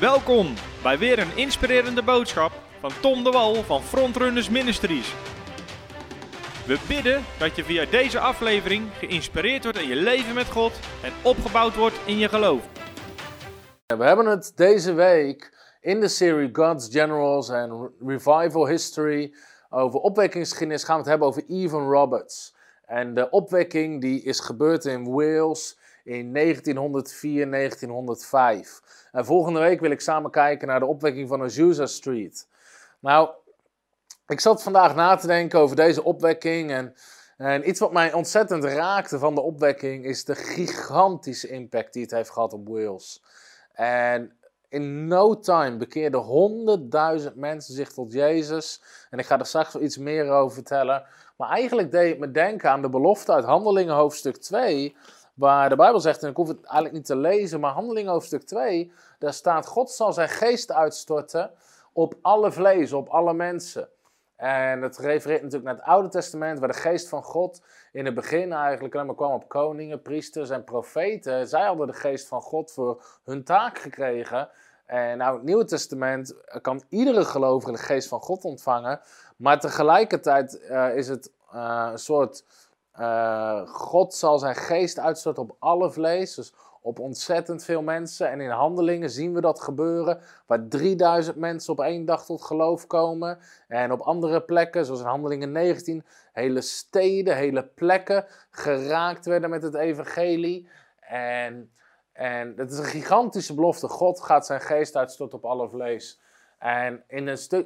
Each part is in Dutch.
Welkom bij weer een inspirerende boodschap van Tom de Wal van Frontrunners Ministries. We bidden dat je via deze aflevering geïnspireerd wordt in je leven met God en opgebouwd wordt in je geloof. We hebben het deze week in de serie God's Generals en Revival History over opwekkingsgeschiedenis gaan we het hebben over Evan Roberts. En de opwekking die is gebeurd in Wales in 1904, 1905. En volgende week wil ik samen kijken naar de opwekking van Azusa Street. Nou, ik zat vandaag na te denken over deze opwekking. En, en iets wat mij ontzettend raakte van de opwekking is de gigantische impact die het heeft gehad op Wales. En in no time bekeerden honderdduizend mensen zich tot Jezus. En ik ga er straks wel iets meer over vertellen. Maar eigenlijk deed het me denken aan de belofte uit Handelingen hoofdstuk 2. Waar de Bijbel zegt, en ik hoef het eigenlijk niet te lezen, maar Handelingen hoofdstuk 2, daar staat: God zal zijn geest uitstorten op alle vlees, op alle mensen. En het refereert natuurlijk naar het Oude Testament, waar de geest van God in het begin eigenlijk alleen maar kwam op koningen, priesters en profeten. Zij hadden de geest van God voor hun taak gekregen. En nou, het Nieuwe Testament kan iedere gelovige de geest van God ontvangen. Maar tegelijkertijd uh, is het uh, een soort. Uh, God zal zijn geest uitstorten op alle vlees. Dus op ontzettend veel mensen. En in handelingen zien we dat gebeuren, waar 3000 mensen op één dag tot geloof komen. En op andere plekken, zoals in handelingen 19, hele steden, hele plekken geraakt werden met het evangelie. En, en dat is een gigantische belofte. God gaat zijn geest uitstorten op alle vlees. En in, in, de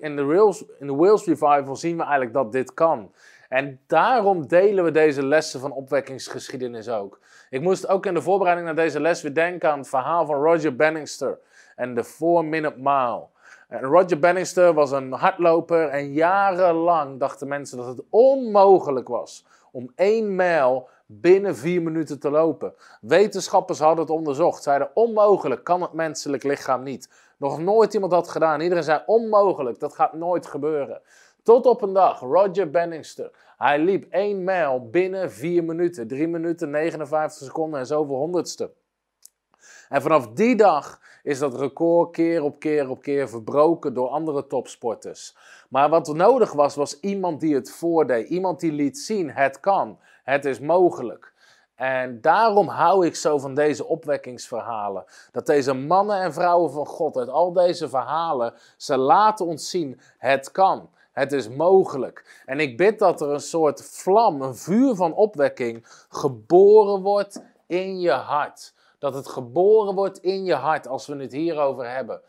in de Wales Revival zien we eigenlijk dat dit kan. En daarom delen we deze lessen van opwekkingsgeschiedenis ook. Ik moest ook in de voorbereiding naar deze les weer denken aan het verhaal van Roger Bannister en de 4-minute mile. En Roger Bannister was een hardloper en jarenlang dachten mensen dat het onmogelijk was om één mijl binnen vier minuten te lopen. Wetenschappers hadden het onderzocht, zeiden onmogelijk, kan het menselijk lichaam niet. Nog nooit iemand had gedaan. Iedereen zei onmogelijk, dat gaat nooit gebeuren. Tot op een dag, Roger Bannister. Hij liep 1 mijl binnen 4 minuten. 3 minuten, 59 seconden en zoveel honderdste. En vanaf die dag is dat record keer op keer op keer verbroken door andere topsporters. Maar wat nodig was, was iemand die het voordeed. Iemand die liet zien, het kan, het is mogelijk. En daarom hou ik zo van deze opwekkingsverhalen. Dat deze mannen en vrouwen van God uit al deze verhalen, ze laten ons zien, het kan. Het is mogelijk. En ik bid dat er een soort vlam, een vuur van opwekking geboren wordt in je hart. Dat het geboren wordt in je hart als we het hierover hebben.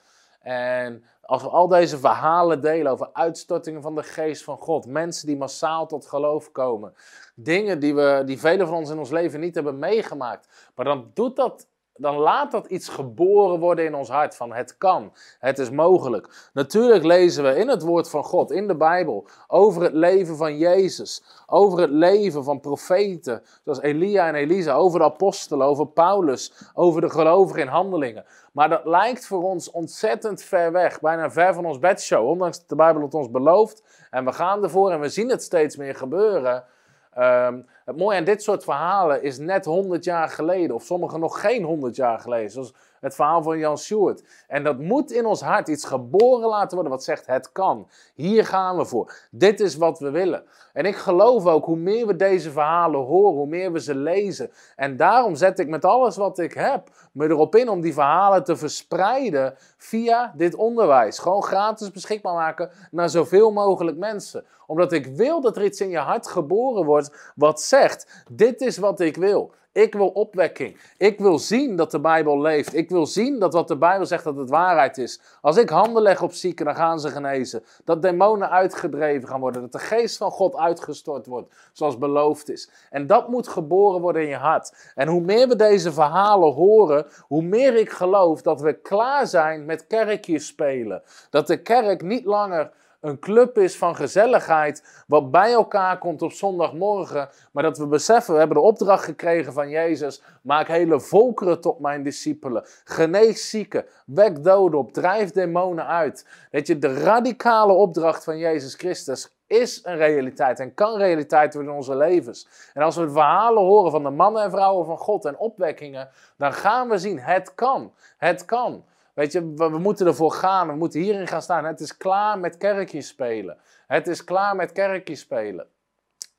En als we al deze verhalen delen over uitstortingen van de geest van God, mensen die massaal tot geloof komen, dingen die, we, die velen van ons in ons leven niet hebben meegemaakt, maar dan doet dat dan laat dat iets geboren worden in ons hart van het kan, het is mogelijk. Natuurlijk lezen we in het woord van God, in de Bijbel, over het leven van Jezus, over het leven van profeten, zoals Elia en Elisa, over de apostelen, over Paulus, over de gelovigen in handelingen. Maar dat lijkt voor ons ontzettend ver weg, bijna ver van ons bedshow, ondanks dat de Bijbel het ons belooft. En we gaan ervoor en we zien het steeds meer gebeuren. Um, het mooie aan dit soort verhalen is net 100 jaar geleden, of sommige nog geen 100 jaar geleden, zoals het verhaal van Jan Stewart. En dat moet in ons hart iets geboren laten worden wat zegt: het kan. Hier gaan we voor. Dit is wat we willen. En ik geloof ook, hoe meer we deze verhalen horen, hoe meer we ze lezen. En daarom zet ik met alles wat ik heb me erop in om die verhalen te verspreiden via dit onderwijs. Gewoon gratis beschikbaar maken naar zoveel mogelijk mensen. Omdat ik wil dat er iets in je hart geboren wordt wat zegt: dit is wat ik wil. Ik wil opwekking. Ik wil zien dat de Bijbel leeft. Ik wil zien dat wat de Bijbel zegt dat het waarheid is. Als ik handen leg op zieken, dan gaan ze genezen. Dat demonen uitgedreven gaan worden. Dat de geest van God uitgestort wordt, zoals beloofd is. En dat moet geboren worden in je hart. En hoe meer we deze verhalen horen, hoe meer ik geloof dat we klaar zijn met kerkjes spelen. Dat de kerk niet langer een club is van gezelligheid, wat bij elkaar komt op zondagmorgen, maar dat we beseffen, we hebben de opdracht gekregen van Jezus, maak hele volkeren tot mijn discipelen, genees zieken, wek doden op, drijf demonen uit. Weet je, de radicale opdracht van Jezus Christus is een realiteit en kan realiteit worden in onze levens. En als we verhalen horen van de mannen en vrouwen van God en opwekkingen, dan gaan we zien, het kan, het kan. Weet je, we, moeten ervoor gaan. We moeten hierin gaan staan. Het is klaar met kerkjes spelen. Het is klaar met kerkjes spelen.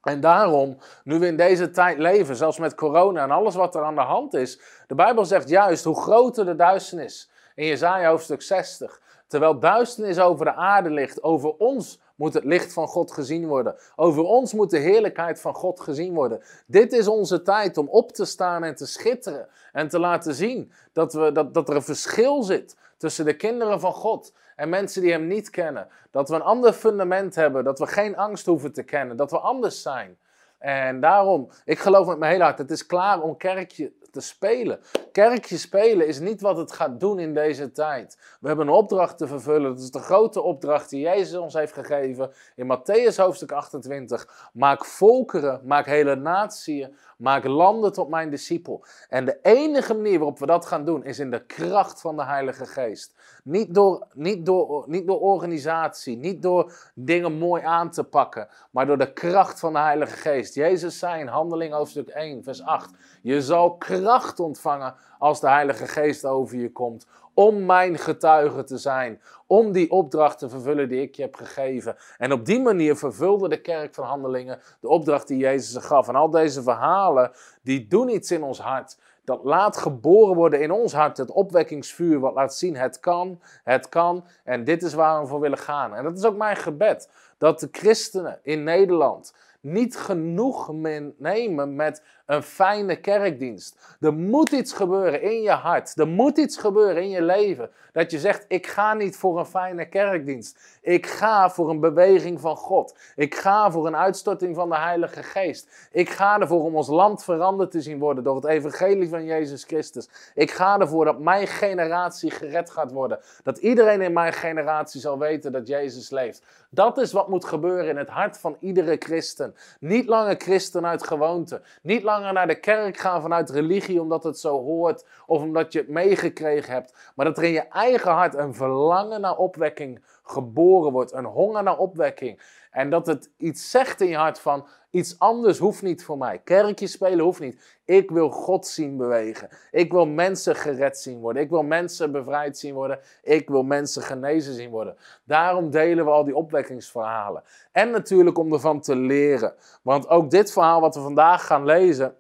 En daarom, nu we in deze tijd leven, zelfs met corona en alles wat er aan de hand is, de Bijbel zegt juist hoe groter de duisternis. In Jezaja hoofdstuk 60. Terwijl duisternis over de aarde ligt, over ons moet het licht van God gezien worden. Over ons moet de heerlijkheid van God gezien worden. Dit is onze tijd om op te staan en te schitteren. En te laten zien dat, we, dat, dat er een verschil zit tussen de kinderen van God en mensen die Hem niet kennen. Dat we een ander fundament hebben, dat we geen angst hoeven te kennen, dat we anders zijn. En daarom, ik geloof met mijn hele hart, het is klaar om kerkje te spelen. Kerkje spelen is niet wat het gaat doen in deze tijd. We hebben een opdracht te vervullen. Dat is de grote opdracht die Jezus ons heeft gegeven in Matthäus hoofdstuk 28. Maak volkeren, maak hele natieën, maak landen tot mijn discipel. En de enige manier waarop we dat gaan doen is in de kracht van de Heilige Geest. Niet door, niet, door, niet door organisatie, niet door dingen mooi aan te pakken, maar door de kracht van de Heilige Geest. Jezus zei in Handeling hoofdstuk 1, vers 8: Je zal kracht ontvangen als de Heilige Geest over je komt. Om mijn getuige te zijn. Om die opdracht te vervullen die ik je heb gegeven. En op die manier vervulde de kerk van Handelingen de opdracht die Jezus gaf. En al deze verhalen, die doen iets in ons hart. Dat laat geboren worden in ons hart het opwekkingsvuur, wat laat zien: het kan, het kan. En dit is waar we voor willen gaan. En dat is ook mijn gebed: dat de christenen in Nederland niet genoeg nemen met een fijne kerkdienst. Er moet iets gebeuren in je hart. Er moet iets gebeuren in je leven. Dat je zegt: Ik ga niet voor een fijne kerkdienst. Ik ga voor een beweging van God. Ik ga voor een uitstorting van de Heilige Geest. Ik ga ervoor om ons land veranderd te zien worden door het evangelie van Jezus Christus. Ik ga ervoor dat mijn generatie gered gaat worden. Dat iedereen in mijn generatie zal weten dat Jezus leeft. Dat is wat moet gebeuren in het hart van iedere christen. Niet langer christen uit gewoonte. Niet langer naar de kerk gaan vanuit religie omdat het zo hoort of omdat je het meegekregen hebt. Maar dat er in je eigen hart een verlangen naar opwekking geboren wordt. Een honger naar opwekking. En dat het iets zegt in je hart van iets anders hoeft niet voor mij. Kerkje spelen hoeft niet. Ik wil God zien bewegen. Ik wil mensen gered zien worden. Ik wil mensen bevrijd zien worden. Ik wil mensen genezen zien worden. Daarom delen we al die opwekkingsverhalen. En natuurlijk om ervan te leren. Want ook dit verhaal wat we vandaag gaan lezen,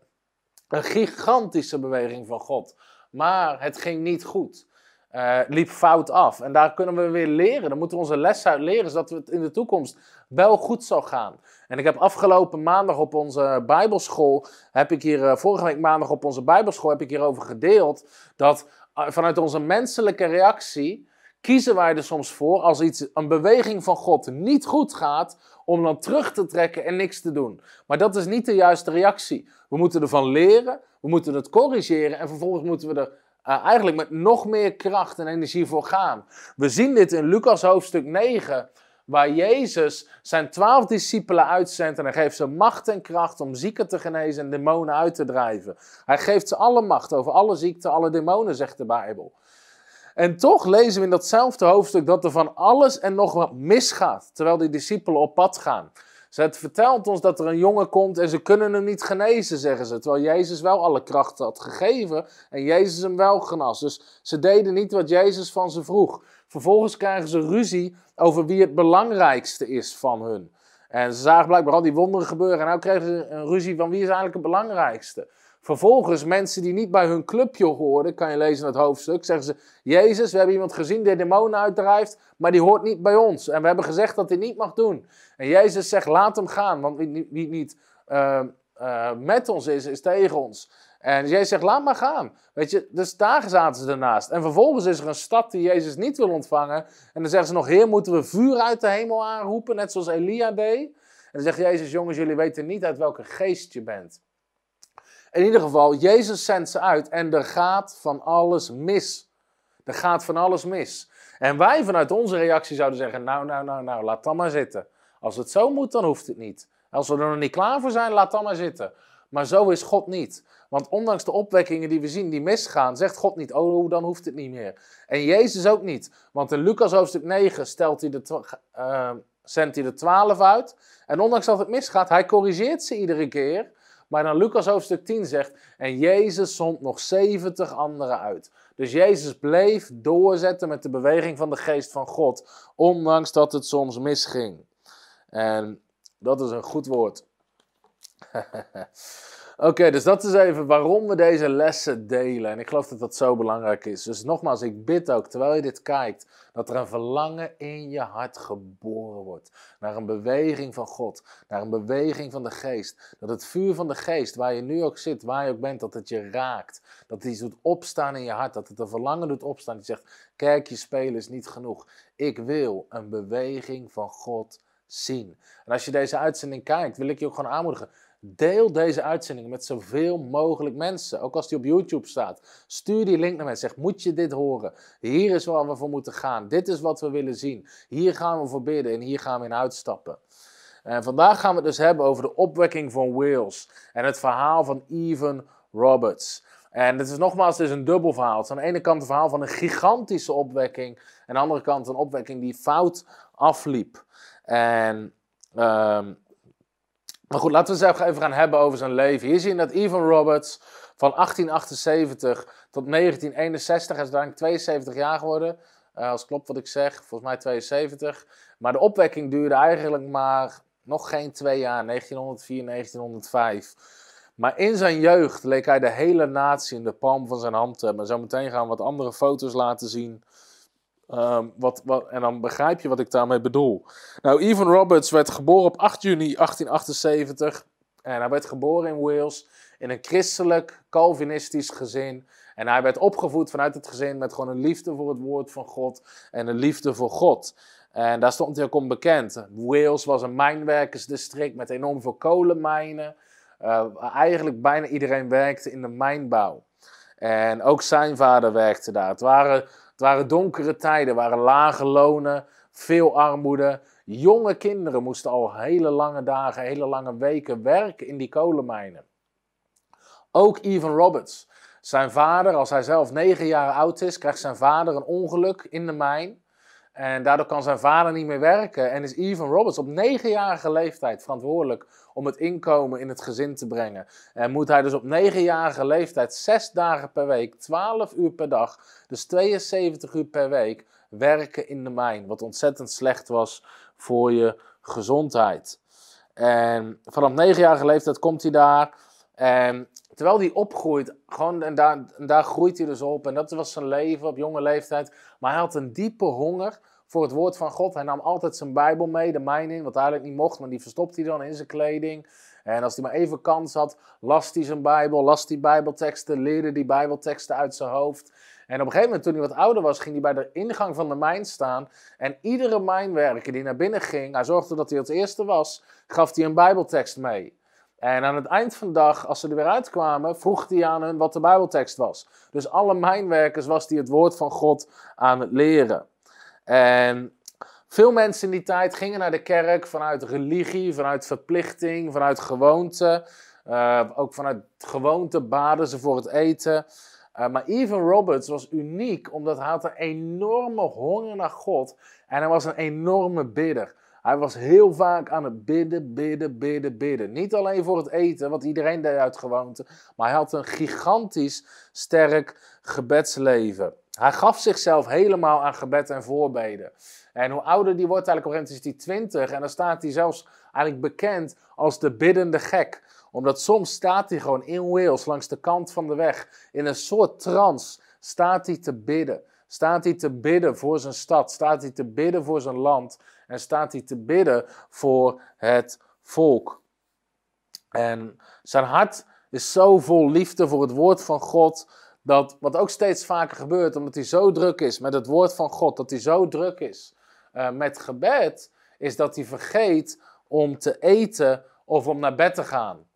een gigantische beweging van God. Maar het ging niet goed. Uh, liep fout af. En daar kunnen we weer leren. Dan moeten we onze les uit leren, zodat het in de toekomst wel goed zal gaan. En ik heb afgelopen maandag op onze Bijbelschool, heb ik hier, uh, vorige week maandag op onze Bijbelschool, heb ik hierover gedeeld, dat uh, vanuit onze menselijke reactie kiezen wij er soms voor, als iets, een beweging van God niet goed gaat, om dan terug te trekken en niks te doen. Maar dat is niet de juiste reactie. We moeten ervan leren, we moeten het corrigeren en vervolgens moeten we er uh, eigenlijk met nog meer kracht en energie voor gaan. We zien dit in Lucas hoofdstuk 9, waar Jezus zijn twaalf discipelen uitzendt en hij geeft ze macht en kracht om zieken te genezen en demonen uit te drijven. Hij geeft ze alle macht over alle ziekten, alle demonen, zegt de Bijbel. En toch lezen we in datzelfde hoofdstuk dat er van alles en nog wat misgaat, terwijl die discipelen op pad gaan. Ze vertelt ons dat er een jongen komt en ze kunnen hem niet genezen, zeggen ze. Terwijl Jezus wel alle kracht had gegeven en Jezus hem wel genas. Dus ze deden niet wat Jezus van ze vroeg. Vervolgens krijgen ze ruzie over wie het belangrijkste is van hun. En ze zagen blijkbaar al die wonderen gebeuren en nu kregen ze een ruzie van wie is eigenlijk het belangrijkste. Vervolgens, mensen die niet bij hun clubje hoorden, kan je lezen in het hoofdstuk, zeggen ze: Jezus, we hebben iemand gezien die demonen uitdrijft, maar die hoort niet bij ons. En we hebben gezegd dat hij niet mag doen. En Jezus zegt: Laat hem gaan, want wie, niet uh, uh, met ons is, is tegen ons. En Jezus zegt: Laat maar gaan. Weet je, dus daar zaten ze ernaast. En vervolgens is er een stad die Jezus niet wil ontvangen. En dan zeggen ze nog: Heer, moeten we vuur uit de hemel aanroepen, net zoals Elia deed? En dan zegt Jezus: Jongens, jullie weten niet uit welke geest je bent. In ieder geval, Jezus zendt ze uit en er gaat van alles mis. Er gaat van alles mis. En wij vanuit onze reactie zouden zeggen: Nou, nou, nou, nou, laat dan maar zitten. Als het zo moet, dan hoeft het niet. Als we er nog niet klaar voor zijn, laat dan maar zitten. Maar zo is God niet. Want ondanks de opwekkingen die we zien die misgaan, zegt God niet: Oh, dan hoeft het niet meer. En Jezus ook niet. Want in Lucas hoofdstuk 9 stelt hij de, uh, zendt hij de twaalf uit. En ondanks dat het misgaat, hij corrigeert ze iedere keer. Maar dan Lucas hoofdstuk 10 zegt, en Jezus zond nog 70 anderen uit. Dus Jezus bleef doorzetten met de beweging van de geest van God, ondanks dat het soms misging. En dat is een goed woord. Oké, dus dat is even waarom we deze lessen delen. En ik geloof dat dat zo belangrijk is. Dus nogmaals, ik bid ook, terwijl je dit kijkt, dat er een verlangen in je hart geboren wordt. Naar een beweging van God, naar een beweging van de geest. Dat het vuur van de geest, waar je nu ook zit, waar je ook bent, dat het je raakt. Dat het iets doet opstaan in je hart, dat het een verlangen doet opstaan. Die zegt, kijk, je spelen is niet genoeg. Ik wil een beweging van God zien. En als je deze uitzending kijkt, wil ik je ook gewoon aanmoedigen. Deel deze uitzending met zoveel mogelijk mensen. Ook als die op YouTube staat. Stuur die link naar mensen. Zeg, moet je dit horen? Hier is waar we voor moeten gaan. Dit is wat we willen zien. Hier gaan we voor bidden en hier gaan we in uitstappen. En vandaag gaan we het dus hebben over de opwekking van Wales. En het verhaal van Evan Roberts. En het is nogmaals het is een dubbel verhaal. Het is aan de ene kant een verhaal van een gigantische opwekking. En aan de andere kant een opwekking die fout afliep. En... Um, maar goed, laten we het even gaan hebben over zijn leven. Hier zie je dat Evan Roberts van 1878 tot 1961, hij is uiteindelijk 72 jaar geworden. Uh, als klopt wat ik zeg, volgens mij 72. Maar de opwekking duurde eigenlijk maar nog geen twee jaar, 1904, 1905. Maar in zijn jeugd leek hij de hele natie in de palm van zijn hand te hebben. Zometeen gaan we wat andere foto's laten zien. Ehm, wat, wat, en dan begrijp je wat ik daarmee bedoel. Nou, Evan Roberts werd geboren op 8 juni 1878. En hij werd geboren in Wales in een christelijk, Calvinistisch gezin. En hij werd opgevoed vanuit het gezin met gewoon een liefde voor het woord van God en een liefde voor God. En daar stond hij ook onbekend. Wales was een mijnwerkersdistrict met enorm veel kolenmijnen. Uh, eigenlijk bijna iedereen werkte in de mijnbouw. En ook zijn vader werkte daar. Het waren waren donkere tijden, waren lage lonen, veel armoede. Jonge kinderen moesten al hele lange dagen, hele lange weken werken in die kolenmijnen. Ook Evan Roberts. Zijn vader, als hij zelf negen jaar oud is, krijgt zijn vader een ongeluk in de mijn. En daardoor kan zijn vader niet meer werken. En is Evan Roberts op negenjarige leeftijd verantwoordelijk om het inkomen in het gezin te brengen. En moet hij dus op negenjarige leeftijd zes dagen per week, 12 uur per dag, dus 72 uur per week werken in de mijn. Wat ontzettend slecht was voor je gezondheid. En vanaf negenjarige leeftijd komt hij daar. En terwijl hij opgroeit, gewoon, en daar, daar groeit hij dus op. En dat was zijn leven op jonge leeftijd. Maar hij had een diepe honger voor het woord van God. Hij nam altijd zijn Bijbel mee, de mijn in, wat eigenlijk niet mocht, maar die verstopte hij dan in zijn kleding. En als hij maar even kans had, las hij zijn Bijbel, las hij Bijbelteksten, leerde die Bijbelteksten uit zijn hoofd. En op een gegeven moment, toen hij wat ouder was, ging hij bij de ingang van de mijn staan. En iedere mijnwerker die naar binnen ging, hij zorgde dat hij als eerste was, gaf hij een Bijbeltekst mee. En aan het eind van de dag, als ze er weer uitkwamen, vroeg hij aan hen wat de Bijbeltekst was. Dus alle mijnwerkers was hij het woord van God aan het leren. En veel mensen in die tijd gingen naar de kerk vanuit religie, vanuit verplichting, vanuit gewoonte. Uh, ook vanuit gewoonte baden ze voor het eten. Uh, maar Evan Roberts was uniek omdat hij had een enorme honger naar God en hij was een enorme bidder. Hij was heel vaak aan het bidden, bidden, bidden, bidden. Niet alleen voor het eten, wat iedereen deed uit gewoonte, maar hij had een gigantisch sterk gebedsleven. Hij gaf zichzelf helemaal aan gebed en voorbeden. En hoe ouder die wordt, eigenlijk op een gegeven moment is hij 20 en dan staat hij zelfs eigenlijk bekend als de biddende gek. Omdat soms staat hij gewoon in Wales langs de kant van de weg in een soort trance staat hij te bidden. Staat hij te bidden voor zijn stad, staat hij te bidden voor zijn land en staat hij te bidden voor het volk. En zijn hart is zo vol liefde voor het woord van God, dat wat ook steeds vaker gebeurt, omdat hij zo druk is met het woord van God, dat hij zo druk is uh, met gebed, is dat hij vergeet om te eten of om naar bed te gaan.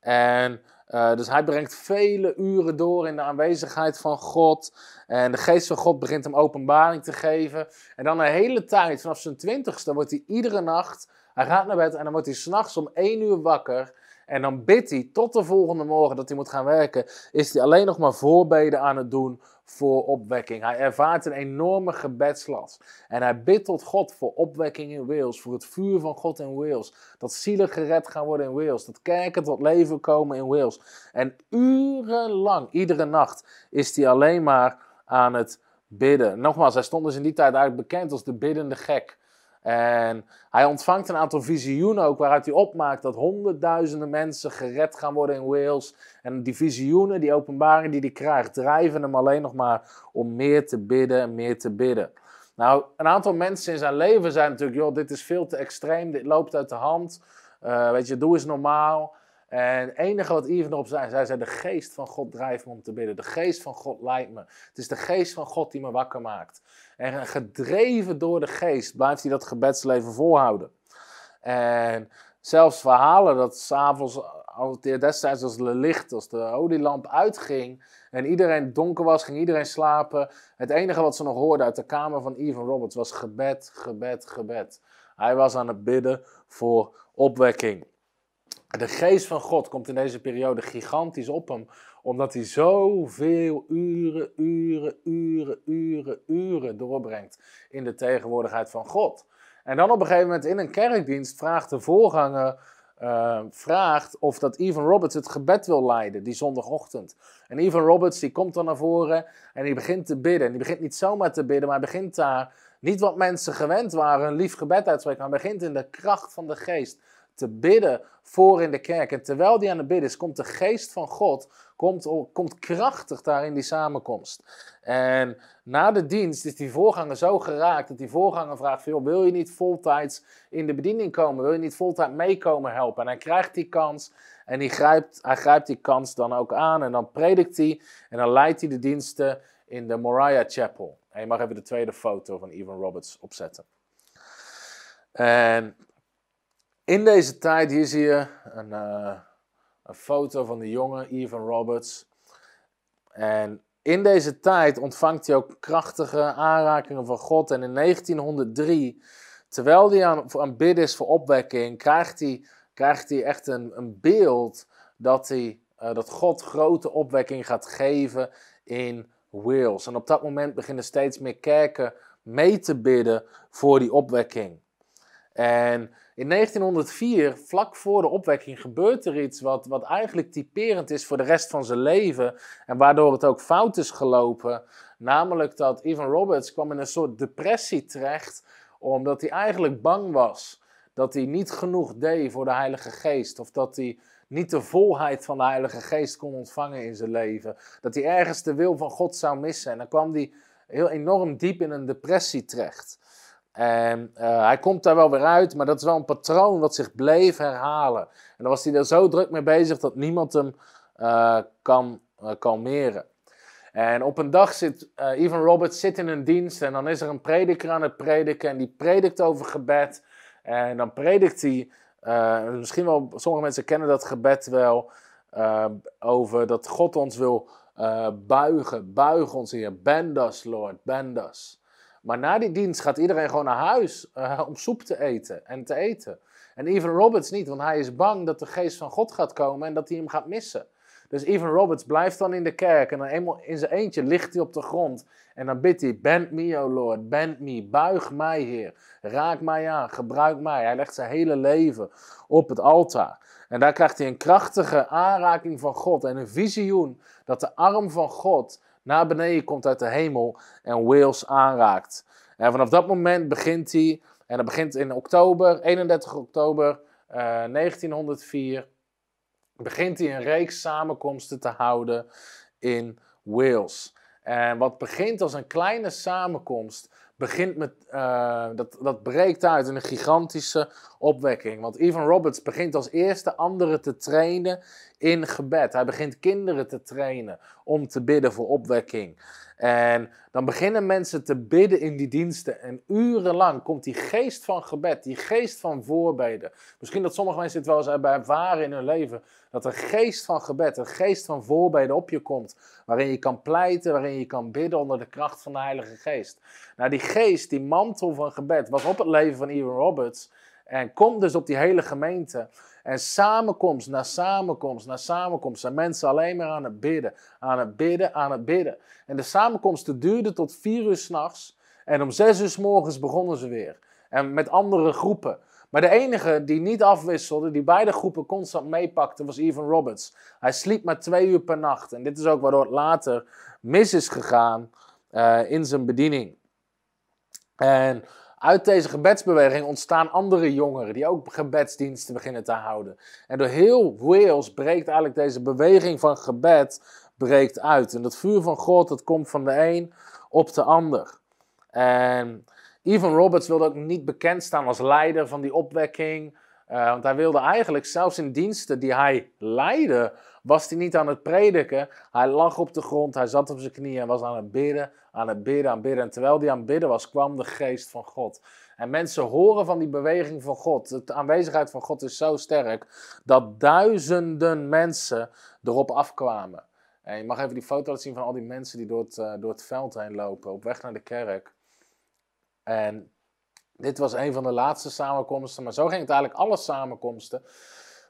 En uh, dus hij brengt vele uren door in de aanwezigheid van God. En de geest van God begint hem openbaring te geven. En dan een hele tijd, vanaf zijn twintigste, wordt hij iedere nacht, hij gaat naar bed en dan wordt hij s'nachts om één uur wakker. En dan bidt hij tot de volgende morgen dat hij moet gaan werken, is hij alleen nog maar voorbeden aan het doen voor opwekking. Hij ervaart een enorme gebedslast. En hij bidt tot God voor opwekking in Wales, voor het vuur van God in Wales. Dat zielen gered gaan worden in Wales, dat kerken tot leven komen in Wales. En urenlang, iedere nacht, is hij alleen maar aan het bidden. Nogmaals, hij stond dus in die tijd eigenlijk bekend als de biddende gek. En hij ontvangt een aantal visioenen ook, waaruit hij opmaakt dat honderdduizenden mensen gered gaan worden in Wales. En die visioenen, die openbaring die hij krijgt, drijven hem alleen nog maar om meer te bidden en meer te bidden. Nou, een aantal mensen in zijn leven zijn natuurlijk, joh, dit is veel te extreem, dit loopt uit de hand. Uh, weet je, doe eens normaal. En het enige wat Ivan erop zei, zij zei, de geest van God drijft me om te bidden. De geest van God leidt me. Het is de geest van God die me wakker maakt. En gedreven door de geest blijft hij dat gebedsleven volhouden. En zelfs verhalen dat s'avonds, destijds als het licht, als de olielamp uitging en iedereen donker was, ging iedereen slapen. Het enige wat ze nog hoorden uit de kamer van Ivan Roberts was gebed, gebed, gebed. Hij was aan het bidden voor opwekking. De geest van God komt in deze periode gigantisch op hem, omdat hij zoveel uren, uren, uren, uren, uren doorbrengt in de tegenwoordigheid van God. En dan op een gegeven moment in een kerkdienst vraagt de voorganger uh, vraagt of dat Ivan Roberts het gebed wil leiden die zondagochtend. En Ivan Roberts die komt dan naar voren en die begint te bidden. En die begint niet zomaar te bidden, maar begint daar niet wat mensen gewend waren, een lief gebed uitspreken, maar begint in de kracht van de geest te bidden voor in de kerk. En terwijl die aan het bidden is, komt de geest van God komt, komt krachtig daar in die samenkomst. En na de dienst is die voorganger zo geraakt dat die voorganger vraagt: Wil je niet voltijds in de bediening komen? Wil je niet voltijd meekomen helpen? En hij krijgt die kans en hij grijpt, hij grijpt die kans dan ook aan. En dan predikt hij en dan leidt hij de diensten in de Moriah Chapel. En je mag even de tweede foto van Evan Roberts opzetten. En in deze tijd, hier zie je een, uh, een foto van de jonge Evan Roberts. En in deze tijd ontvangt hij ook krachtige aanrakingen van God. En in 1903, terwijl hij aan, aan is voor opwekking, krijgt hij, krijgt hij echt een, een beeld dat, hij, uh, dat God grote opwekking gaat geven in Wales. En op dat moment beginnen steeds meer kerken mee te bidden voor die opwekking. En in 1904, vlak voor de opwekking, gebeurt er iets wat, wat eigenlijk typerend is voor de rest van zijn leven. En waardoor het ook fout is gelopen. Namelijk dat Ivan Roberts kwam in een soort depressie terecht. Omdat hij eigenlijk bang was dat hij niet genoeg deed voor de Heilige Geest. Of dat hij niet de volheid van de Heilige Geest kon ontvangen in zijn leven. Dat hij ergens de wil van God zou missen. En dan kwam hij heel enorm diep in een depressie terecht. En uh, hij komt daar wel weer uit, maar dat is wel een patroon wat zich bleef herhalen. En dan was hij er zo druk mee bezig dat niemand hem uh, kan uh, kalmeren. En op een dag zit Ivan Roberts zit in een dienst en dan is er een prediker aan het prediken en die predikt over gebed. En dan predikt hij, misschien wel, sommige mensen kennen dat gebed wel, over dat God ons wil buigen. Buig ons hier, bend us Lord, bend us. Maar na die dienst gaat iedereen gewoon naar huis uh, om soep te eten en te eten. En Evan Roberts niet, want hij is bang dat de geest van God gaat komen en dat hij hem gaat missen. Dus Evan Roberts blijft dan in de kerk en dan eenmaal in zijn eentje ligt hij op de grond. En dan bidt hij, bend me, o Lord, bend me, buig mij, Heer. Raak mij aan, gebruik mij. Hij legt zijn hele leven op het altaar. En daar krijgt hij een krachtige aanraking van God en een visioen dat de arm van God naar beneden komt uit de hemel en Wales aanraakt. En vanaf dat moment begint hij, en dat begint in oktober, 31 oktober uh, eh, 1904, begint hij een reeks samenkomsten te houden in Wales. En wat begint als een kleine samenkomst, begint met, uh, dat, dat breekt uit in een gigantische opwekking. Want Ivan Roberts begint als eerste anderen te trainen in gebed. Hij begint kinderen te trainen om te bidden voor opwekking. En dan beginnen mensen te bidden in die diensten. En urenlang komt die geest van gebed, die geest van voorbeden. Misschien dat sommige mensen het wel eens hebben ervaren in hun leven. Dat een geest van gebed, een geest van voorbeden op je komt. Waarin je kan pleiten, waarin je kan bidden onder de kracht van de Heilige Geest. Nou, die geest, die mantel van gebed, was op het leven van Ivan Roberts. En komt dus op die hele gemeente. En samenkomst na samenkomst na samenkomst zijn mensen alleen maar aan het bidden, aan het bidden, aan het bidden. En de samenkomsten duurden tot vier uur s'nachts. En om zes uur s morgens begonnen ze weer. En met andere groepen. Maar de enige die niet afwisselde, die beide groepen constant meepakte, was Evan Roberts. Hij sliep maar twee uur per nacht. En dit is ook waardoor het later mis is gegaan uh, in zijn bediening. En uit deze gebedsbeweging ontstaan andere jongeren die ook gebedsdiensten beginnen te houden. En door heel Wales breekt eigenlijk deze beweging van gebed breekt uit. En dat vuur van God, dat komt van de een op de ander. En Evan Roberts wilde ook niet bekend staan als leider van die opwekking. Uh, want hij wilde eigenlijk, zelfs in diensten die hij leidde, was hij niet aan het prediken. Hij lag op de grond, hij zat op zijn knieën en was aan het bidden, aan het bidden, aan het bidden. En terwijl hij aan het bidden was, kwam de geest van God. En mensen horen van die beweging van God. De aanwezigheid van God is zo sterk dat duizenden mensen erop afkwamen. En je mag even die foto laten zien van al die mensen die door het, uh, door het veld heen lopen, op weg naar de kerk. En dit was een van de laatste samenkomsten, maar zo ging het eigenlijk alle samenkomsten.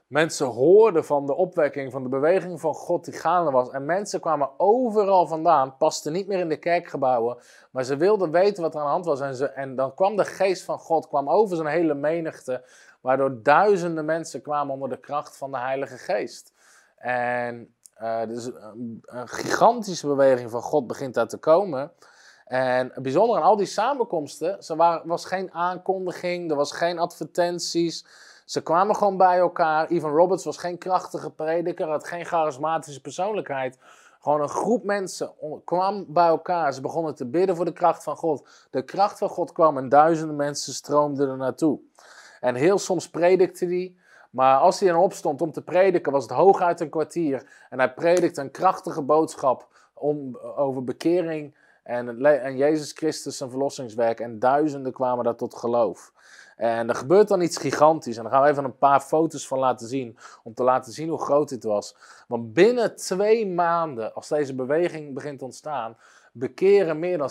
Mensen hoorden van de opwekking, van de beweging van God die gaande was. En mensen kwamen overal vandaan, pasten niet meer in de kerkgebouwen. Maar ze wilden weten wat er aan de hand was. En, ze, en dan kwam de geest van God kwam over zijn hele menigte. Waardoor duizenden mensen kwamen onder de kracht van de Heilige Geest. En uh, dus een, gigantische beweging van God begint daar te komen. En het bijzondere aan al die samenkomsten, er was geen aankondiging, er was geen advertenties. Ze kwamen gewoon bij elkaar. Ivan Roberts was geen krachtige prediker, had geen charismatische persoonlijkheid. Gewoon een groep mensen kwam bij elkaar. Ze begonnen te bidden voor de kracht van God. De kracht van God kwam en duizenden mensen stroomden er naartoe. En heel soms predikte hij. Maar als hij dan opstond om te prediken, was het hooguit een kwartier. En hij predikte een krachtige boodschap om, over bekering en, en Jezus Christus zijn verlossingswerk. En duizenden kwamen daar tot geloof. En er gebeurt dan iets gigantisch. En daar gaan we even een paar foto's van laten zien. Om te laten zien hoe groot dit was. Want binnen twee maanden, als deze beweging begint te ontstaan. bekeren meer dan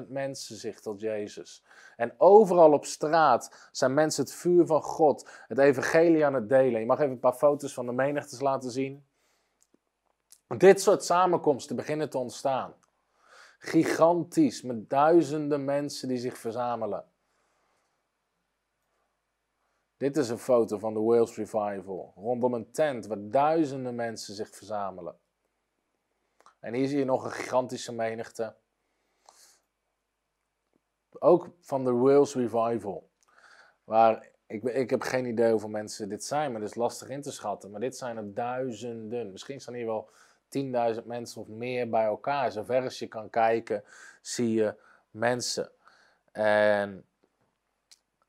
70.000 mensen zich tot Jezus. En overal op straat zijn mensen het vuur van God, het evangelie aan het delen. Je mag even een paar foto's van de menigtes laten zien. Dit soort samenkomsten beginnen te ontstaan. Gigantisch, met duizenden mensen die zich verzamelen. Dit is een foto van de Wales Revival. Rondom een tent waar duizenden mensen zich verzamelen. En hier zie je nog een gigantische menigte. Ook van de Wales Revival. Waar ik, ik heb geen idee hoeveel mensen dit zijn, maar het is lastig in te schatten. Maar dit zijn er duizenden. Misschien staan hier wel 10.000 mensen of meer bij elkaar. Zover als je kan kijken, zie je mensen. En,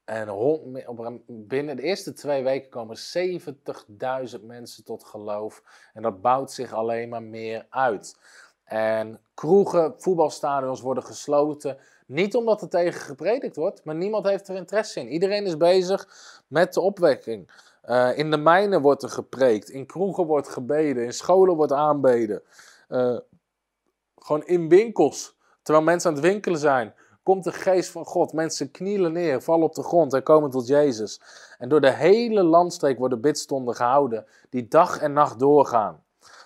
en rond, binnen de eerste twee weken komen 70.000 mensen tot geloof. En dat bouwt zich alleen maar meer uit. En kroegen, voetbalstadions worden gesloten. Niet omdat er tegen gepredikt wordt, maar niemand heeft er interesse in. Iedereen is bezig met de opwekking. Uh, in de mijnen wordt er gepreekt, in kroegen wordt gebeden, in scholen wordt aanbeden. Uh, gewoon in winkels, terwijl mensen aan het winkelen zijn, komt de geest van God. Mensen knielen neer, vallen op de grond en komen tot Jezus. En door de hele landstreek worden bidstonden gehouden, die dag en nacht doorgaan.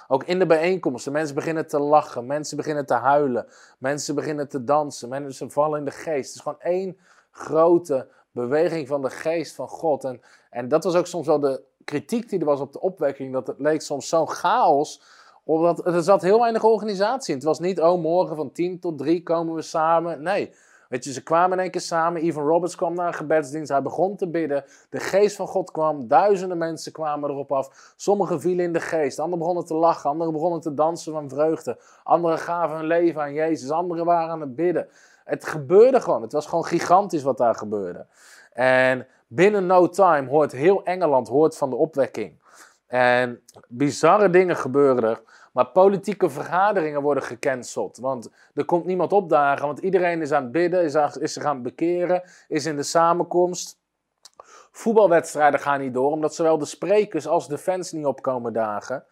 Ook in de bijeenkomsten, mensen beginnen te lachen, mensen beginnen te huilen, mensen beginnen te dansen, mensen vallen in de geest. Het is gewoon één grote beweging van de geest van God. En, en dat was ook soms wel de kritiek die er was op de opwekking, dat het leek soms zo'n chaos, omdat er zat heel weinig organisatie in. Het was niet, oh morgen van 10 tot 3 komen we samen. Nee, Weet je, ze kwamen in één keer samen. Evan Roberts kwam naar een gebedsdienst. Hij begon te bidden. De geest van God kwam. Duizenden mensen kwamen erop af. Sommigen vielen in de geest. Anderen begonnen te lachen. Anderen begonnen te dansen van vreugde. Anderen gaven hun leven aan Jezus. Anderen waren aan het bidden. Het gebeurde gewoon. Het was gewoon gigantisch wat daar gebeurde. En binnen no time hoort heel Engeland hoort van de opwekking. En bizarre dingen gebeuren er. Maar politieke vergaderingen worden gecanceld. Want er komt niemand opdagen. Want iedereen is aan het bidden, is, is zich aan bekeren, is in de samenkomst. Voetbalwedstrijden gaan niet door, omdat zowel de sprekers als de fans niet opkomen dagen.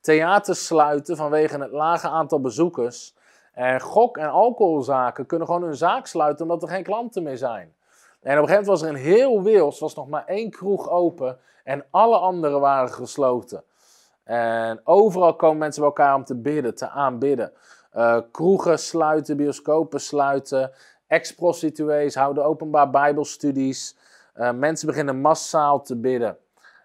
Theaters sluiten vanwege het lage aantal bezoekers. En gok- en alcoholzaken kunnen gewoon hun zaak sluiten omdat er geen klanten meer zijn. En op een gegeven moment was er in heel Wales was nog maar één kroeg open en alle andere waren gesloten. En overal komen mensen bij elkaar om te bidden, te aanbidden. Uh, kroegen sluiten, bioscopen sluiten, ex-prostituees houden openbaar bijbelstudies. Uh, mensen beginnen massaal te bidden.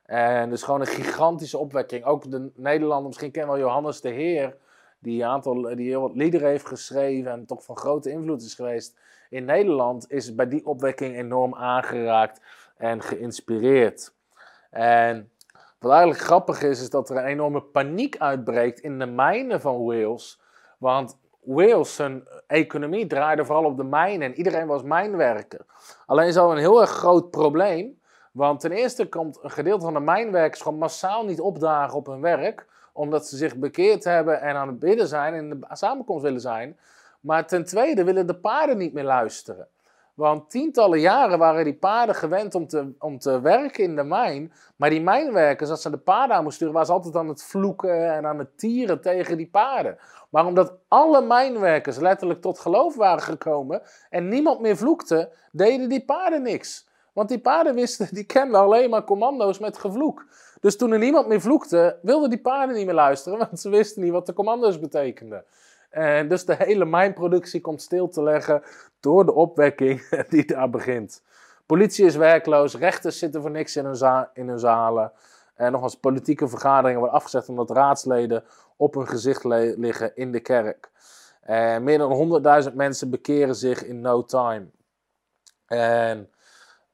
En dus gewoon een gigantische opwekking. Ook de Nederlanders, misschien kennen wel Johannes de Heer, die, een aantal, die heel wat liederen heeft geschreven en toch van grote invloed is geweest in Nederland, is bij die opwekking enorm aangeraakt en geïnspireerd. En wat eigenlijk grappig is, is dat er een enorme paniek uitbreekt in de mijnen van Wales. Want Wales, zijn economie draaide vooral op de mijnen en iedereen was mijnwerker. Alleen is al een heel erg groot probleem. Want ten eerste komt een gedeelte van de mijnwerkers gewoon massaal niet opdagen op hun werk. Omdat ze zich bekeerd hebben en aan het bidden zijn en in de samenkomst willen zijn. Maar ten tweede willen de paarden niet meer luisteren. Want tientallen jaren waren die paarden gewend om te, om te werken in de mijn. Maar die mijnwerkers, als ze de paarden aan moesten sturen, waren ze altijd aan het vloeken en aan het tieren tegen die paarden. Maar omdat alle mijnwerkers letterlijk tot geloof waren gekomen en niemand meer vloekte, deden die paarden niks. Want die paarden wisten, die kenden alleen maar commando's met gevloek. Dus toen er niemand meer vloekte, wilden die paarden niet meer luisteren, want ze wisten niet wat de commando's betekenden. En dus de hele mijnproductie komt stil te leggen door de opwekking die daar begint. Politie is werkloos, rechters zitten voor niks in hun, in hun zalen. En nog eens politieke vergaderingen worden afgezegd omdat raadsleden op hun gezicht liggen in de kerk. En meer dan 100.000 mensen bekeren zich in no time. En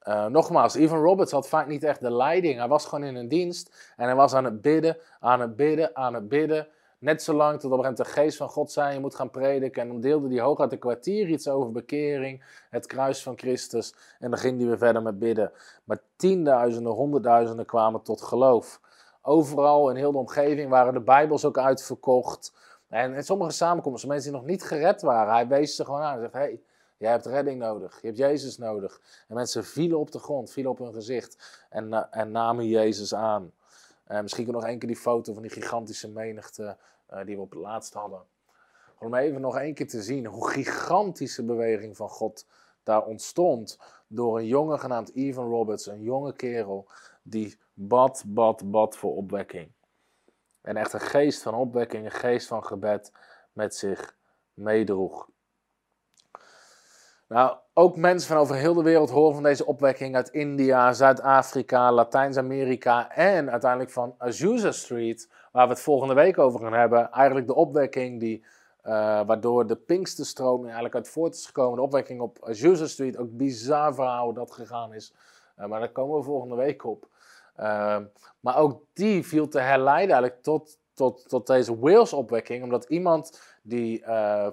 uh, nogmaals, Ivan Roberts had vaak niet echt de leiding. Hij was gewoon in een dienst en hij was aan het bidden, aan het bidden, aan het bidden. Net zolang tot op een de geest van God zei, je moet gaan prediken. En dan deelde hij hooguit een kwartier iets over bekering, het kruis van Christus. En dan ging hij weer verder met bidden. Maar tienduizenden, honderdduizenden kwamen tot geloof. Overal in heel de omgeving waren de Bijbels ook uitverkocht. En in sommige samenkomsten, mensen die nog niet gered waren, hij wees ze gewoon aan. Hij zegt, hey, jij hebt redding nodig, je hebt Jezus nodig. En mensen vielen op de grond, vielen op hun gezicht en, en namen Jezus aan. Uh, misschien nog één keer die foto van die gigantische menigte uh, die we op het laatst hadden. Om even nog één keer te zien hoe gigantische beweging van God daar ontstond. Door een jongen genaamd Evan Roberts, een jonge kerel die bad, bad, bad voor opwekking. En echt een geest van opwekking, een geest van gebed met zich meedroeg. Nou, ook mensen van over heel de wereld horen van deze opwekking uit India, Zuid-Afrika, Latijns-Amerika en uiteindelijk van Azusa Street, waar we het volgende week over gaan hebben. Eigenlijk de opwekking die, uh, waardoor de Pinksterstroom eigenlijk uit voort is gekomen. De opwekking op Azusa Street, ook bizar verhaal hoe dat gegaan is. Uh, maar daar komen we volgende week op. Uh, maar ook die viel te herleiden eigenlijk tot, tot, tot deze Wales-opwekking, omdat iemand die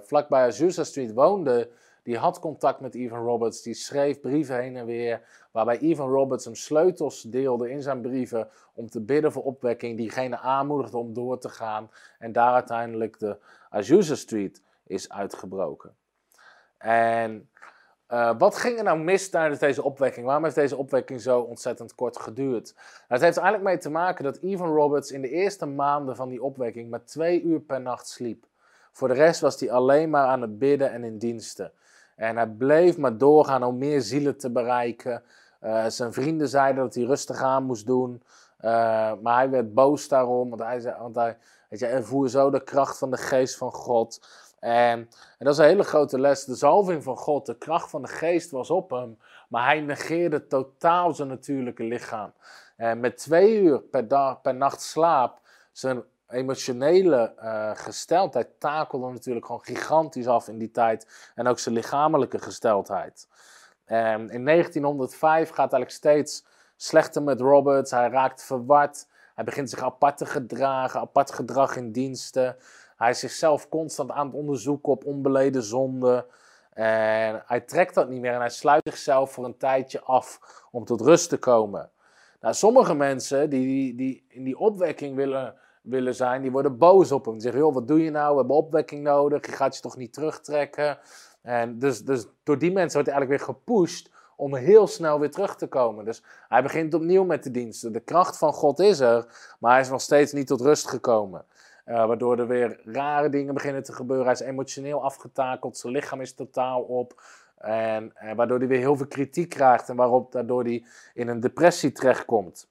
vlakbij Azusa Street woonde die had contact met Ivan Roberts, die schreef brieven heen en weer, waarbij Ivan Roberts hem sleutels deelde in zijn brieven om te bidden voor opwekking, diegene aanmoedigde om door te gaan en daar uiteindelijk de Azusa Street is uitgebroken. En uh, wat ging er nou mis tijdens deze opwekking? Waarom heeft deze opwekking zo ontzettend kort geduurd? Nou, het heeft eigenlijk mee te maken dat Ivan Roberts in de eerste maanden van die opwekking maar twee uur per nacht sliep. Voor de rest was hij alleen maar aan het bidden en in diensten. En hij bleef maar doorgaan om meer zielen te bereiken. Uh, zijn vrienden zeiden dat hij rustig aan moest doen. Uh, maar hij werd boos daarom, want hij, want hij, weet zo de kracht van de geest van God. En, en, dat is een hele grote les. De zalving van God, de kracht van de geest was op hem. Maar hij negeerde totaal zijn natuurlijke lichaam. En met twee uur per, per nacht slaap, zijn emotionele uh, gesteldheid takelde natuurlijk gewoon gigantisch af in die tijd. En ook zijn lichamelijke gesteldheid. Um, in 1905 gaat eigenlijk steeds slechter met Roberts. Hij raakt verward. Hij begint zich apart te gedragen, apart gedrag in diensten. Hij is zichzelf constant aan het onderzoeken op onbeleden zonden. En hij trekt dat niet meer en hij sluit zichzelf voor een tijdje af om tot rust te komen. Nou, sommige mensen die, die in die opwekking willen willen zijn, die worden boos op hem. Die zeggen, joh, wat doe je nou? We hebben opwekking nodig. Je gaat je toch niet terugtrekken? En dus, dus door die mensen wordt hij eigenlijk weer gepusht om heel snel weer terug te komen. Dus hij begint opnieuw met de diensten. De kracht van God is er, maar hij is nog steeds niet tot rust gekomen. Uh, waardoor er weer rare dingen beginnen te gebeuren. Hij is emotioneel afgetakeld, zijn lichaam is totaal op. En, en waardoor hij weer heel veel kritiek krijgt en waarop daardoor hij in een depressie terechtkomt.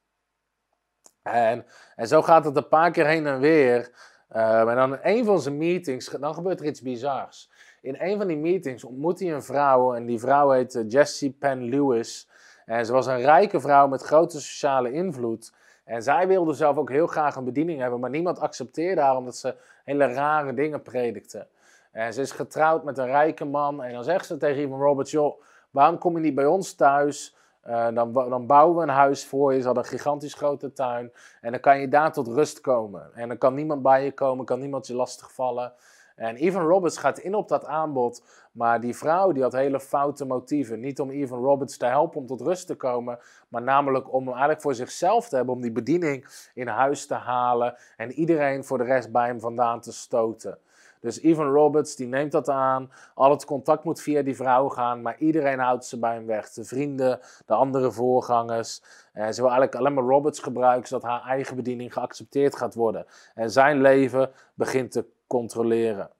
En, zo gaat het een paar keer heen en weer. Uh, en dan in een van zijn meetings, dan gebeurt er iets bizars. In een van die meetings ontmoet hij een vrouw en die vrouw heet Jessie Penn Lewis. En ze was een rijke vrouw met grote sociale invloed. En zij wilde zelf ook heel graag een bediening hebben, maar niemand accepteerde haar omdat ze hele rare dingen predikte. En ze is getrouwd met een rijke man en dan zegt ze tegen Ivan Roberts, joh, waarom kom je niet bij ons thuis? Uh, dan, dan, bouwen we een huis voor je. Ze hadden een gigantisch grote tuin. En dan kan je daar tot rust komen. En dan kan niemand bij je komen, kan niemand je lastigvallen. En Evan Roberts gaat in op dat aanbod. Maar die vrouw die had hele foute motieven. Niet om Evan Roberts te helpen om tot rust te komen. Maar namelijk om hem eigenlijk voor zichzelf te hebben. Om die bediening in huis te halen. En iedereen voor de rest bij hem vandaan te stoten. Dus Evan Roberts die neemt dat aan. Al het contact moet via die vrouw gaan, maar iedereen houdt ze bij hem weg. De vrienden, de andere voorgangers. En ze wil eigenlijk alleen maar Roberts gebruiken, zodat haar eigen bediening geaccepteerd gaat worden. En zijn leven begint te controleren.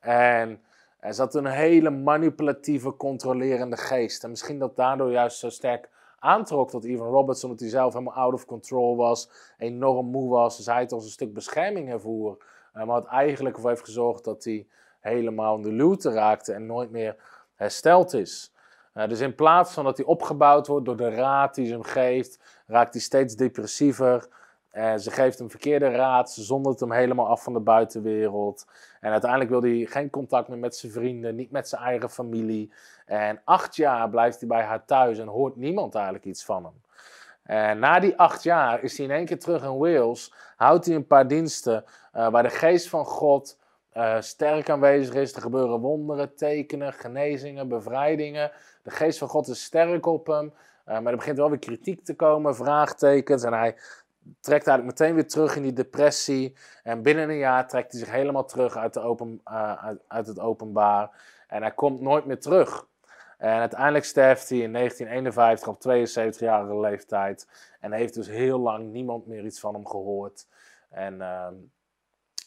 En er zat een hele manipulatieve, controlerende geest. En misschien dat daardoor juist zo sterk aantrok tot Evan Roberts, omdat hij zelf helemaal out of control was, enorm moe was. Dus hij het als een stuk bescherming ervoor. Eh, maar wat eigenlijk ervoor heeft gezorgd dat hij helemaal in de luwte raakte en nooit meer hersteld is. Uh, dus in plaats van dat hij opgebouwd wordt door de raad die ze hem geeft, raakt hij steeds depressiever. En ze geeft hem verkeerde raad, ze zondert hem helemaal af van de buitenwereld. En uiteindelijk wil hij geen contact meer met zijn vrienden, niet met zijn eigen familie. En acht jaar blijft hij bij haar thuis en hoort niemand eigenlijk iets van hem. En na die acht jaar is hij in één keer terug in Wales, houdt hij een paar diensten uh, waar de geest van God uh, sterk aanwezig is. Er gebeuren wonderen, tekenen, genezingen, bevrijdingen. De geest van God is sterk op hem. Uh, maar er begint wel weer kritiek te komen, vraagtekens. En hij trekt eigenlijk meteen weer terug in die depressie. En binnen een jaar trekt hij zich helemaal terug uit, de open, uit, uit het openbaar. En hij komt nooit meer terug. En uiteindelijk sterft hij in 1951 op 72-jarige leeftijd. En heeft dus heel lang niemand meer iets van hem gehoord. En uh,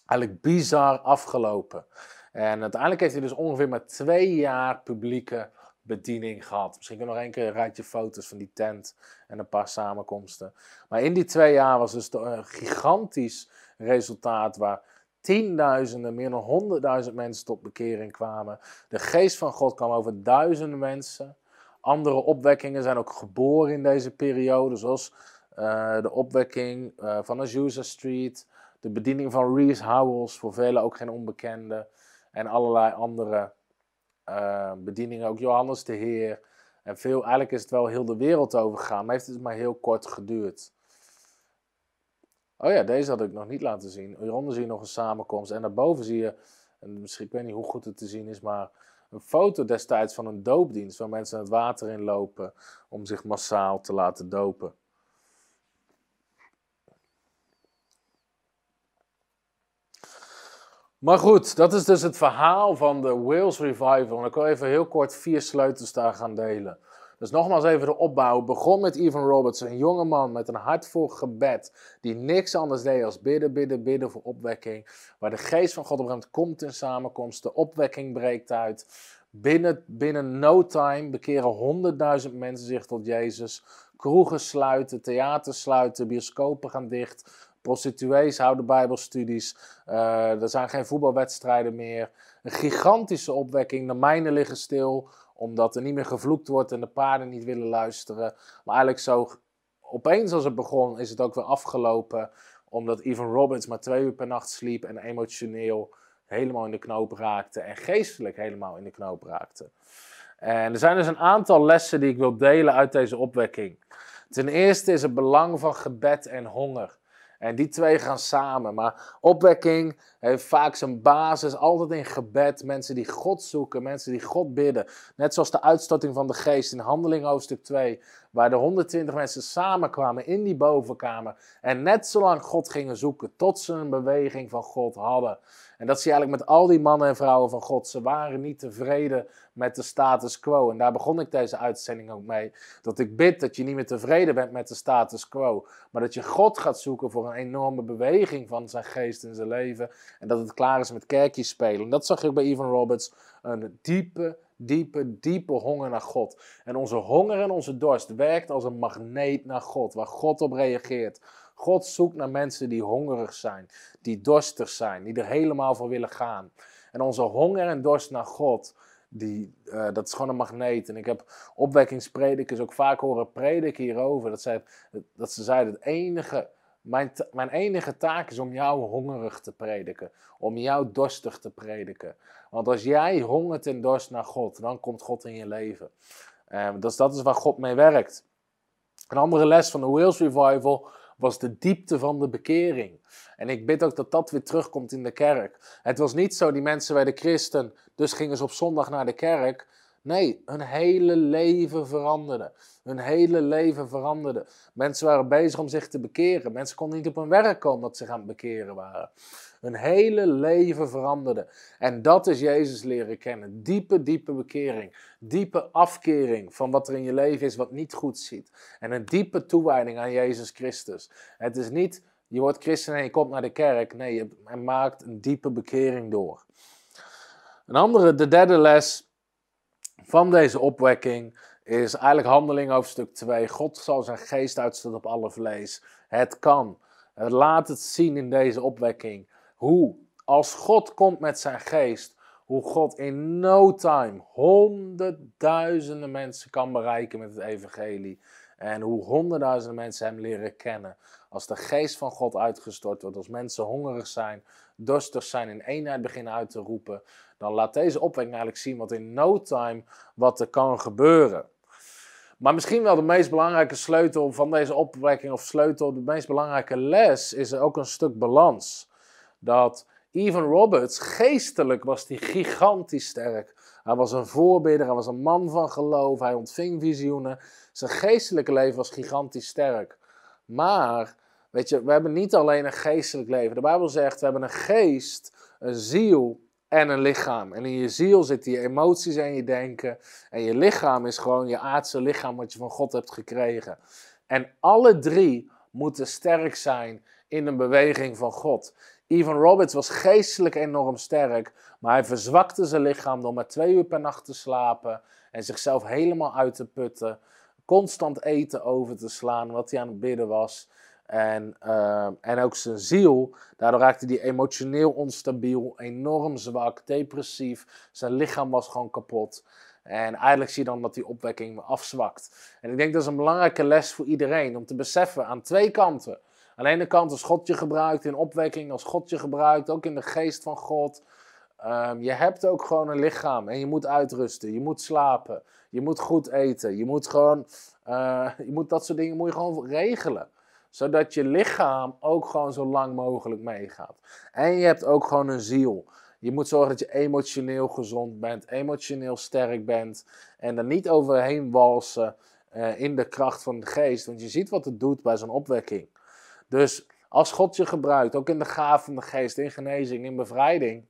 eigenlijk bizar afgelopen. En uiteindelijk heeft hij dus ongeveer maar twee jaar publieke bediening gehad. Misschien nog één keer een rijtje foto's van die tent en een paar samenkomsten. Maar in die twee jaar was dus een gigantisch resultaat waar tienduizenden, meer dan honderdduizend mensen tot bekering kwamen. De geest van God kwam over duizenden mensen. Andere opwekkingen zijn ook geboren in deze periode, zoals uh, de opwekking uh, van Azusa Street, de bediening van Reese Howells, voor velen ook geen onbekende, en allerlei andere uh, bedieningen, ook Johannes de Heer. En veel, eigenlijk is het wel heel de wereld overgegaan, maar heeft het maar heel kort geduurd. Oh ja, deze had ik nog niet laten zien. Hieronder zie je nog een samenkomst. En daarboven zie je, en misschien, ik weet niet hoe goed het te zien is, maar een foto destijds van een doopdienst. Waar mensen het water in lopen om zich massaal te laten dopen. Maar goed, dat is dus het verhaal van de Wales Revival. En ik wil even heel kort vier sleutels daar gaan delen. Dus nogmaals even de opbouw. begon met Evan Roberts, een jonge man met een hart vol gebed. Die niks anders deed als bidden, bidden, bidden voor opwekking. Waar de geest van God op komt in samenkomst. De opwekking breekt uit. Binnen, binnen no time bekeren honderdduizend mensen zich tot Jezus. Kroegen sluiten, theaters sluiten, bioscopen gaan dicht. Prostituees houden bijbelstudies. Uh, er zijn geen voetbalwedstrijden meer. Een gigantische opwekking. De mijnen liggen stil omdat er niet meer gevloekt wordt en de paarden niet willen luisteren. Maar eigenlijk zo, opeens als het begon, is het ook weer afgelopen. Omdat Evan Robbins maar twee uur per nacht sliep en emotioneel helemaal in de knoop raakte. En geestelijk helemaal in de knoop raakte. En er zijn dus een aantal lessen die ik wil delen uit deze opwekking. Ten eerste is het belang van gebed en honger. En die twee gaan samen. Maar opwekking heeft vaak zijn basis altijd in gebed. Mensen die God zoeken, mensen die God bidden. Net zoals de uitstorting van de geest in Handeling hoofdstuk 2. Waar de 120 mensen samenkwamen in die bovenkamer. En net zolang God gingen zoeken tot ze een beweging van God hadden. En dat zie je eigenlijk met al die mannen en vrouwen van God. Ze waren niet tevreden met de status quo. En daar begon ik deze uitzending ook mee. Dat ik bid dat je niet meer tevreden bent met de status quo. Maar dat je God gaat zoeken voor een enorme beweging van zijn geest in zijn leven. En dat het klaar is met kerkjes spelen. En dat zag ook bij Evan Roberts. Een diepe, diepe, diepe honger naar God. En onze honger en onze dorst werkt als een magneet naar God, waar God op reageert. God zoekt naar mensen die hongerig zijn, die dorstig zijn, die er helemaal voor willen gaan. En onze honger en dorst naar God, die, uh, dat is gewoon een magneet. En ik heb opwekkingspredikers ook vaak horen prediken hierover. Dat, dat ze zeiden, het enige, mijn, mijn enige taak is om jou hongerig te prediken. Om jou dorstig te prediken. Want als jij hongert en dorst naar God, dan komt God in je leven. Dus dat is waar God mee werkt. Een andere les van de Wales Revival was de diepte van de bekering. En ik bid ook dat dat weer terugkomt in de kerk. Het was niet zo, die mensen werden christen, dus gingen ze op zondag naar de kerk. Nee, hun hele leven veranderde. Hun hele leven veranderde. Mensen waren bezig om zich te bekeren. Mensen konden niet op hun werk komen dat ze gaan bekeren waren. Hun hele leven veranderde. En dat is Jezus leren kennen. Diepe, diepe bekering. Diepe afkering van wat er in je leven is wat niet goed ziet. En een diepe toewijding aan Jezus Christus. Het is niet, je wordt christen en je komt naar de kerk. Nee, je maakt een diepe bekering door. Een andere, de derde les van deze opwekking is eigenlijk handeling hoofdstuk 2. God zal zijn geest uitstorten op alle vlees. Het kan. Laat het zien in deze opwekking. Hoe, als God komt met zijn geest, hoe God in no time honderdduizenden mensen kan bereiken met het evangelie. En hoe honderdduizenden mensen hem leren kennen. Als de geest van God uitgestort wordt, als mensen hongerig zijn, dorstig zijn, in eenheid beginnen uit te roepen, dan laat deze opwekking eigenlijk zien wat in no time wat er kan gebeuren. Maar misschien wel de meest belangrijke sleutel van deze opwekking, of sleutel, de meest belangrijke les, is er ook een stuk balans. Dat Evan Roberts, geestelijk was hij gigantisch sterk. Hij was een voorbidder, hij was een man van geloof, hij ontving visioenen. Zijn geestelijke leven was gigantisch sterk. Maar, weet je, we hebben niet alleen een geestelijk leven. De Bijbel zegt, we hebben een geest, een ziel en een lichaam. En in je ziel zitten je emoties en je denken. En je lichaam is gewoon je aardse lichaam wat je van God hebt gekregen. En alle drie moeten sterk zijn in een beweging van God. Evan Roberts was geestelijk enorm sterk, maar hij verzwakte zijn lichaam door maar twee uur per nacht te slapen en zichzelf helemaal uit te putten. Constant eten over te slaan, wat hij aan het bidden was. En, uh, en ook zijn ziel, daardoor raakte hij emotioneel onstabiel, enorm zwak, depressief. Zijn lichaam was gewoon kapot. En eigenlijk zie je dan dat die opwekking afzwakt. En ik denk dat is een belangrijke les voor iedereen om te beseffen aan twee kanten. Aan de ene kant als God je gebruikt in opwekking, als God je gebruikt, ook in de geest van God. Um, je hebt ook gewoon een lichaam en je moet uitrusten, je moet slapen, je moet goed eten, je moet gewoon, uh, je moet dat soort dingen moet je gewoon regelen zodat je lichaam ook gewoon zo lang mogelijk meegaat. En je hebt ook gewoon een ziel. Je moet zorgen dat je emotioneel gezond bent, emotioneel sterk bent. En er niet overheen walsen uh, in de kracht van de geest. Want je ziet wat het doet bij zo'n opwekking. Dus als God je gebruikt, ook in de gaaf van de geest, in genezing, in bevrijding.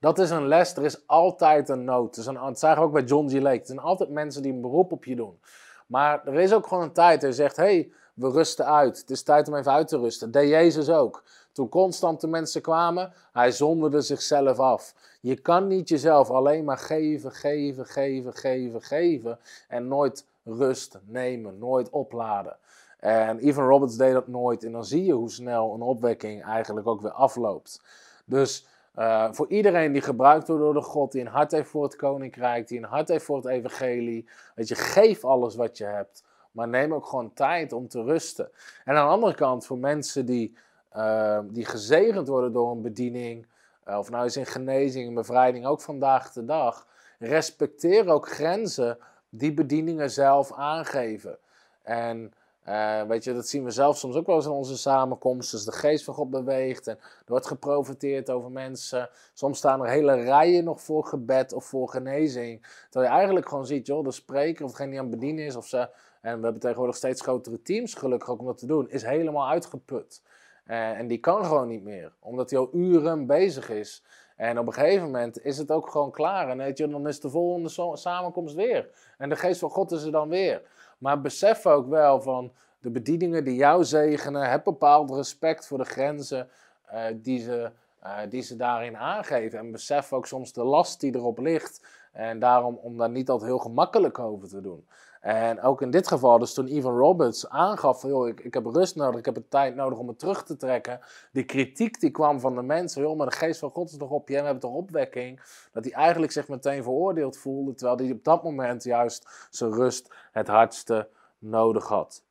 Dat is een les. Er is altijd een nood. Dat, dat zagen we ook bij John G. Lake. Er zijn altijd mensen die een beroep op je doen. Maar er is ook gewoon een tijd. Hij zegt: hey, we rusten uit. Het is tijd om even uit te rusten. Dat deed Jezus ook. Toen constant de mensen kwamen, hij zonderde zichzelf af. Je kan niet jezelf alleen maar geven, geven, geven, geven, geven en nooit rust nemen, nooit opladen. En Evan Roberts deed dat nooit. En dan zie je hoe snel een opwekking eigenlijk ook weer afloopt. Dus uh, voor iedereen die gebruikt wordt door de God, die een hart heeft voor het koninkrijk, die een hart heeft voor het evangelie, weet je, geef alles wat je hebt. Maar neem ook gewoon tijd om te rusten. En aan de andere kant, voor mensen die, uh, die gezegend worden door een bediening, uh, of nou is in genezing en bevrijding, ook vandaag de dag, respecteer ook grenzen die bedieningen zelf aangeven. En uh, weet je, dat zien we zelf soms ook wel eens in onze samenkomsten. Dus de geest van God beweegt en er wordt geprofiteerd over mensen. Soms staan er hele rijen nog voor gebed of voor genezing. Terwijl je eigenlijk gewoon ziet, joh, de spreker of degene die aan het bedienen is, of ze en we hebben tegenwoordig steeds grotere teams, gelukkig ook om dat te doen, is helemaal uitgeput. Uh, en die kan gewoon niet meer, omdat hij al uren bezig is. En op een gegeven moment is het ook gewoon klaar. En weet je, dan is de volgende samenkomst weer. En de geest van God is er dan weer. Maar besef ook wel van de bedieningen die jou zegenen. Heb bepaald respect voor de grenzen uh, die, ze, eh, die ze daarin aangeven. En besef ook soms de last die erop ligt. En daarom om daar niet altijd heel gemakkelijk over te doen. En ook in dit geval, dus toen Ivan Roberts aangaf van, joh, ik, ik heb rust nodig, ik heb de tijd nodig om me terug te trekken. Die kritiek die kwam van de mensen, joh, maar de geest van God is toch op je en we hebben toch opwekking. Dat hij eigenlijk zich meteen veroordeeld voelde, terwijl hij op dat moment juist zijn rust het hardste nodig had.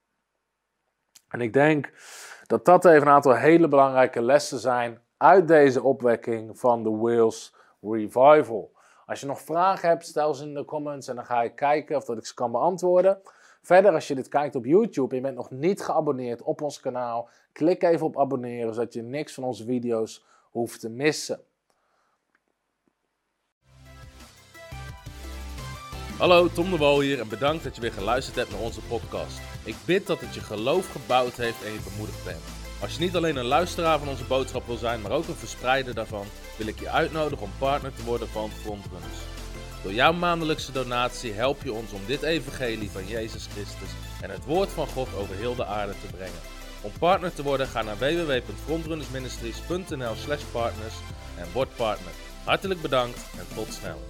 En ik denk dat dat even een aantal hele belangrijke lessen zijn uit deze opwekking van de Wales Revival. Als je nog vragen hebt, stel ze in de comments en dan ga ik kijken of dat ik ze kan beantwoorden. Verder, als je dit kijkt op YouTube en je bent nog niet geabonneerd op ons kanaal, klik even op abonneren, zodat je niks van onze video's hoeft te missen. Hallo, Tom de Wol hier en bedankt dat je weer geluisterd hebt naar onze podcast. Ik bid dat het je geloof gebouwd heeft en je bemoedigd bent. Als je niet alleen een luisteraar van onze boodschap wil zijn, maar ook een verspreider daarvan, wil ik je uitnodigen om partner te worden van Frontrunners. Door jouw maandelijkse donatie help je ons om dit evangelie van Jezus Christus en het woord van God over heel de aarde te brengen. Om partner te worden, ga naar www.frontrunnersministries.nl slash partners en word partner. Hartelijk bedankt en tot snel.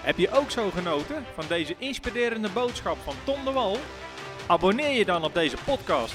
Heb je ook zo genoten van deze inspirerende boodschap van Tom de Wal? Abonneer je dan op deze podcast.